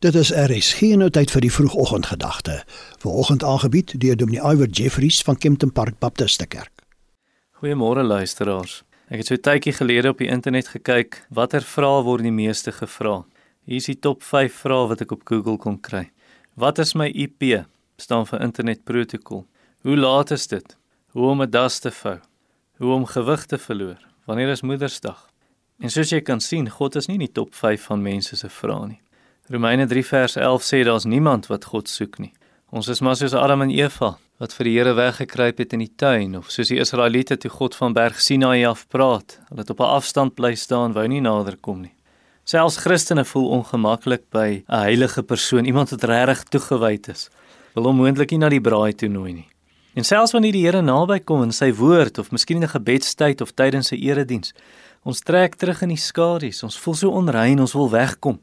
Dit is RSG nou tyd vir die vroegoggendgedagte. Vanoggend aangebied deur Dominee Iwer Jeffries van Kempton Park Baptist Kerk. Goeiemôre luisteraars. Ek het so 'n tydjie gelede op die internet gekyk watter vrae word die meeste gevra. Hier is die top 5 vrae wat ek op Google kon kry. Wat is my IP? staan vir internet protokol. Hoe laat is dit? Hoe om 'n das te vou? Hoe om gewig te verloor? Wanneer is Moedersdag? En soos jy kan sien, God is nie in die top 5 van mense se vrae nie. Romeine 3 vers 11 sê daar's niemand wat God soek nie. Ons is maar soos Adam en Eva wat vir die Here weggekruip het in die tuin of soos die Israeliete toe God van berg Sinaï af praat, hulle het op 'n afstand bly staan, wou nie nader kom nie. Selfs Christene voel ongemaklik by 'n heilige persoon, iemand wat regtig toegewyd is. Wil hom moontlik nie na die braai toe nooi nie. En selfs wanneer die Here naby kom in sy woord of miskien in 'n gebedstyd of tydens 'n erediens, ons trek terug in die skadu's, ons voel so onrein, ons wil wegkom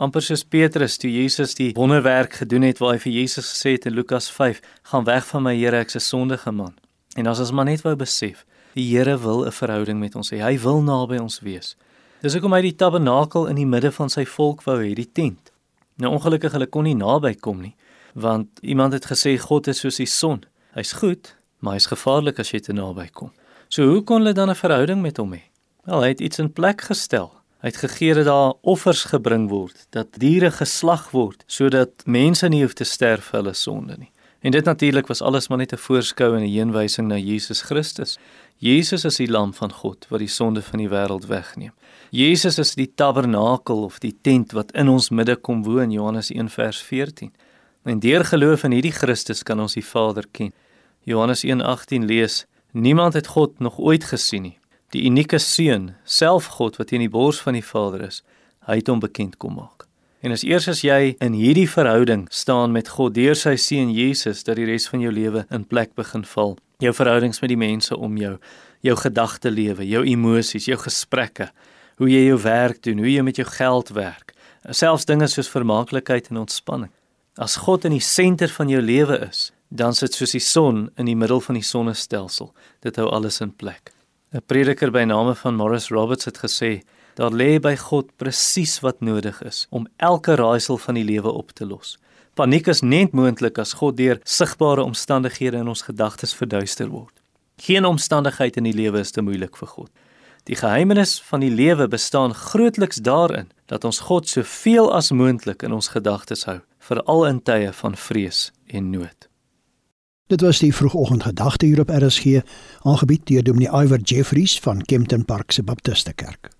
amper soos Petrus toe Jesus die wonderwerk gedoen het waar hy vir Jesus gesê het in Lukas 5: "Gaan weg van my Here, ek's 'n sondige man." En as ons maar net wou besef, die Here wil 'n verhouding met ons hê. Hy wil naby ons wees. Dis hoekom hy die tabernakel in die midde van sy volk wou hê, die tent. Nou ongelukkig hulle kon nie naby kom nie, want iemand het gesê God is soos die son. Hy's goed, maar hy's gevaarlik as jy te naby kom. So hoe kon hulle dan 'n verhouding met hom hê? Wel, hy het iets in plek gestel. Hy het gegee dat daar offers gebring word, dat diere geslag word sodat mense nie hoef te sterf vir hulle sonde nie. En dit natuurlik was alles maar net 'n voorskou en 'n heenwysing na Jesus Christus. Jesus is die lam van God wat die sonde van die wêreld wegneem. Jesus is die tabernakel of die tent wat in ons midde kom woon, Johannes 1 vers 14. En deur geloof in hierdie Christus kan ons die Vader ken. Johannes 1:18 lees: Niemand het God nog ooit gesien nie die unieke seun, self God wat in die bors van die Vader is, hy het hom bekend kom maak. En as eers as jy in hierdie verhouding staan met God deur sy seun Jesus dat die res van jou lewe in plek begin val. Jou verhoudings met die mense om jou, jou gedagte lewe, jou emosies, jou gesprekke, hoe jy jou werk doen, hoe jy met jou geld werk, selfs dinge soos vermaaklikheid en ontspanning. As God in die senter van jou lewe is, dan sit soos die son in die middel van die sonnestelsel. Dit hou alles in plek. 'n Prediker by name van Morris Roberts het gesê: "Daar lê by God presies wat nodig is om elke raaisel van die lewe op te los. Paniek is net moontlik as God deur sigbare omstandighede in ons gedagtes verduister word. Geen omstandigheid in die lewe is te moeilik vir God. Die geheimenis van die lewe bestaan grootliks daarin dat ons God soveel as moontlik in ons gedagtes hou, veral in tye van vrees en nood." Dit was die vroegoggendgedagte hier op RSG, aangebied deur Dominee Iwer Jeffries van Kempton Park se Baptiste Kerk.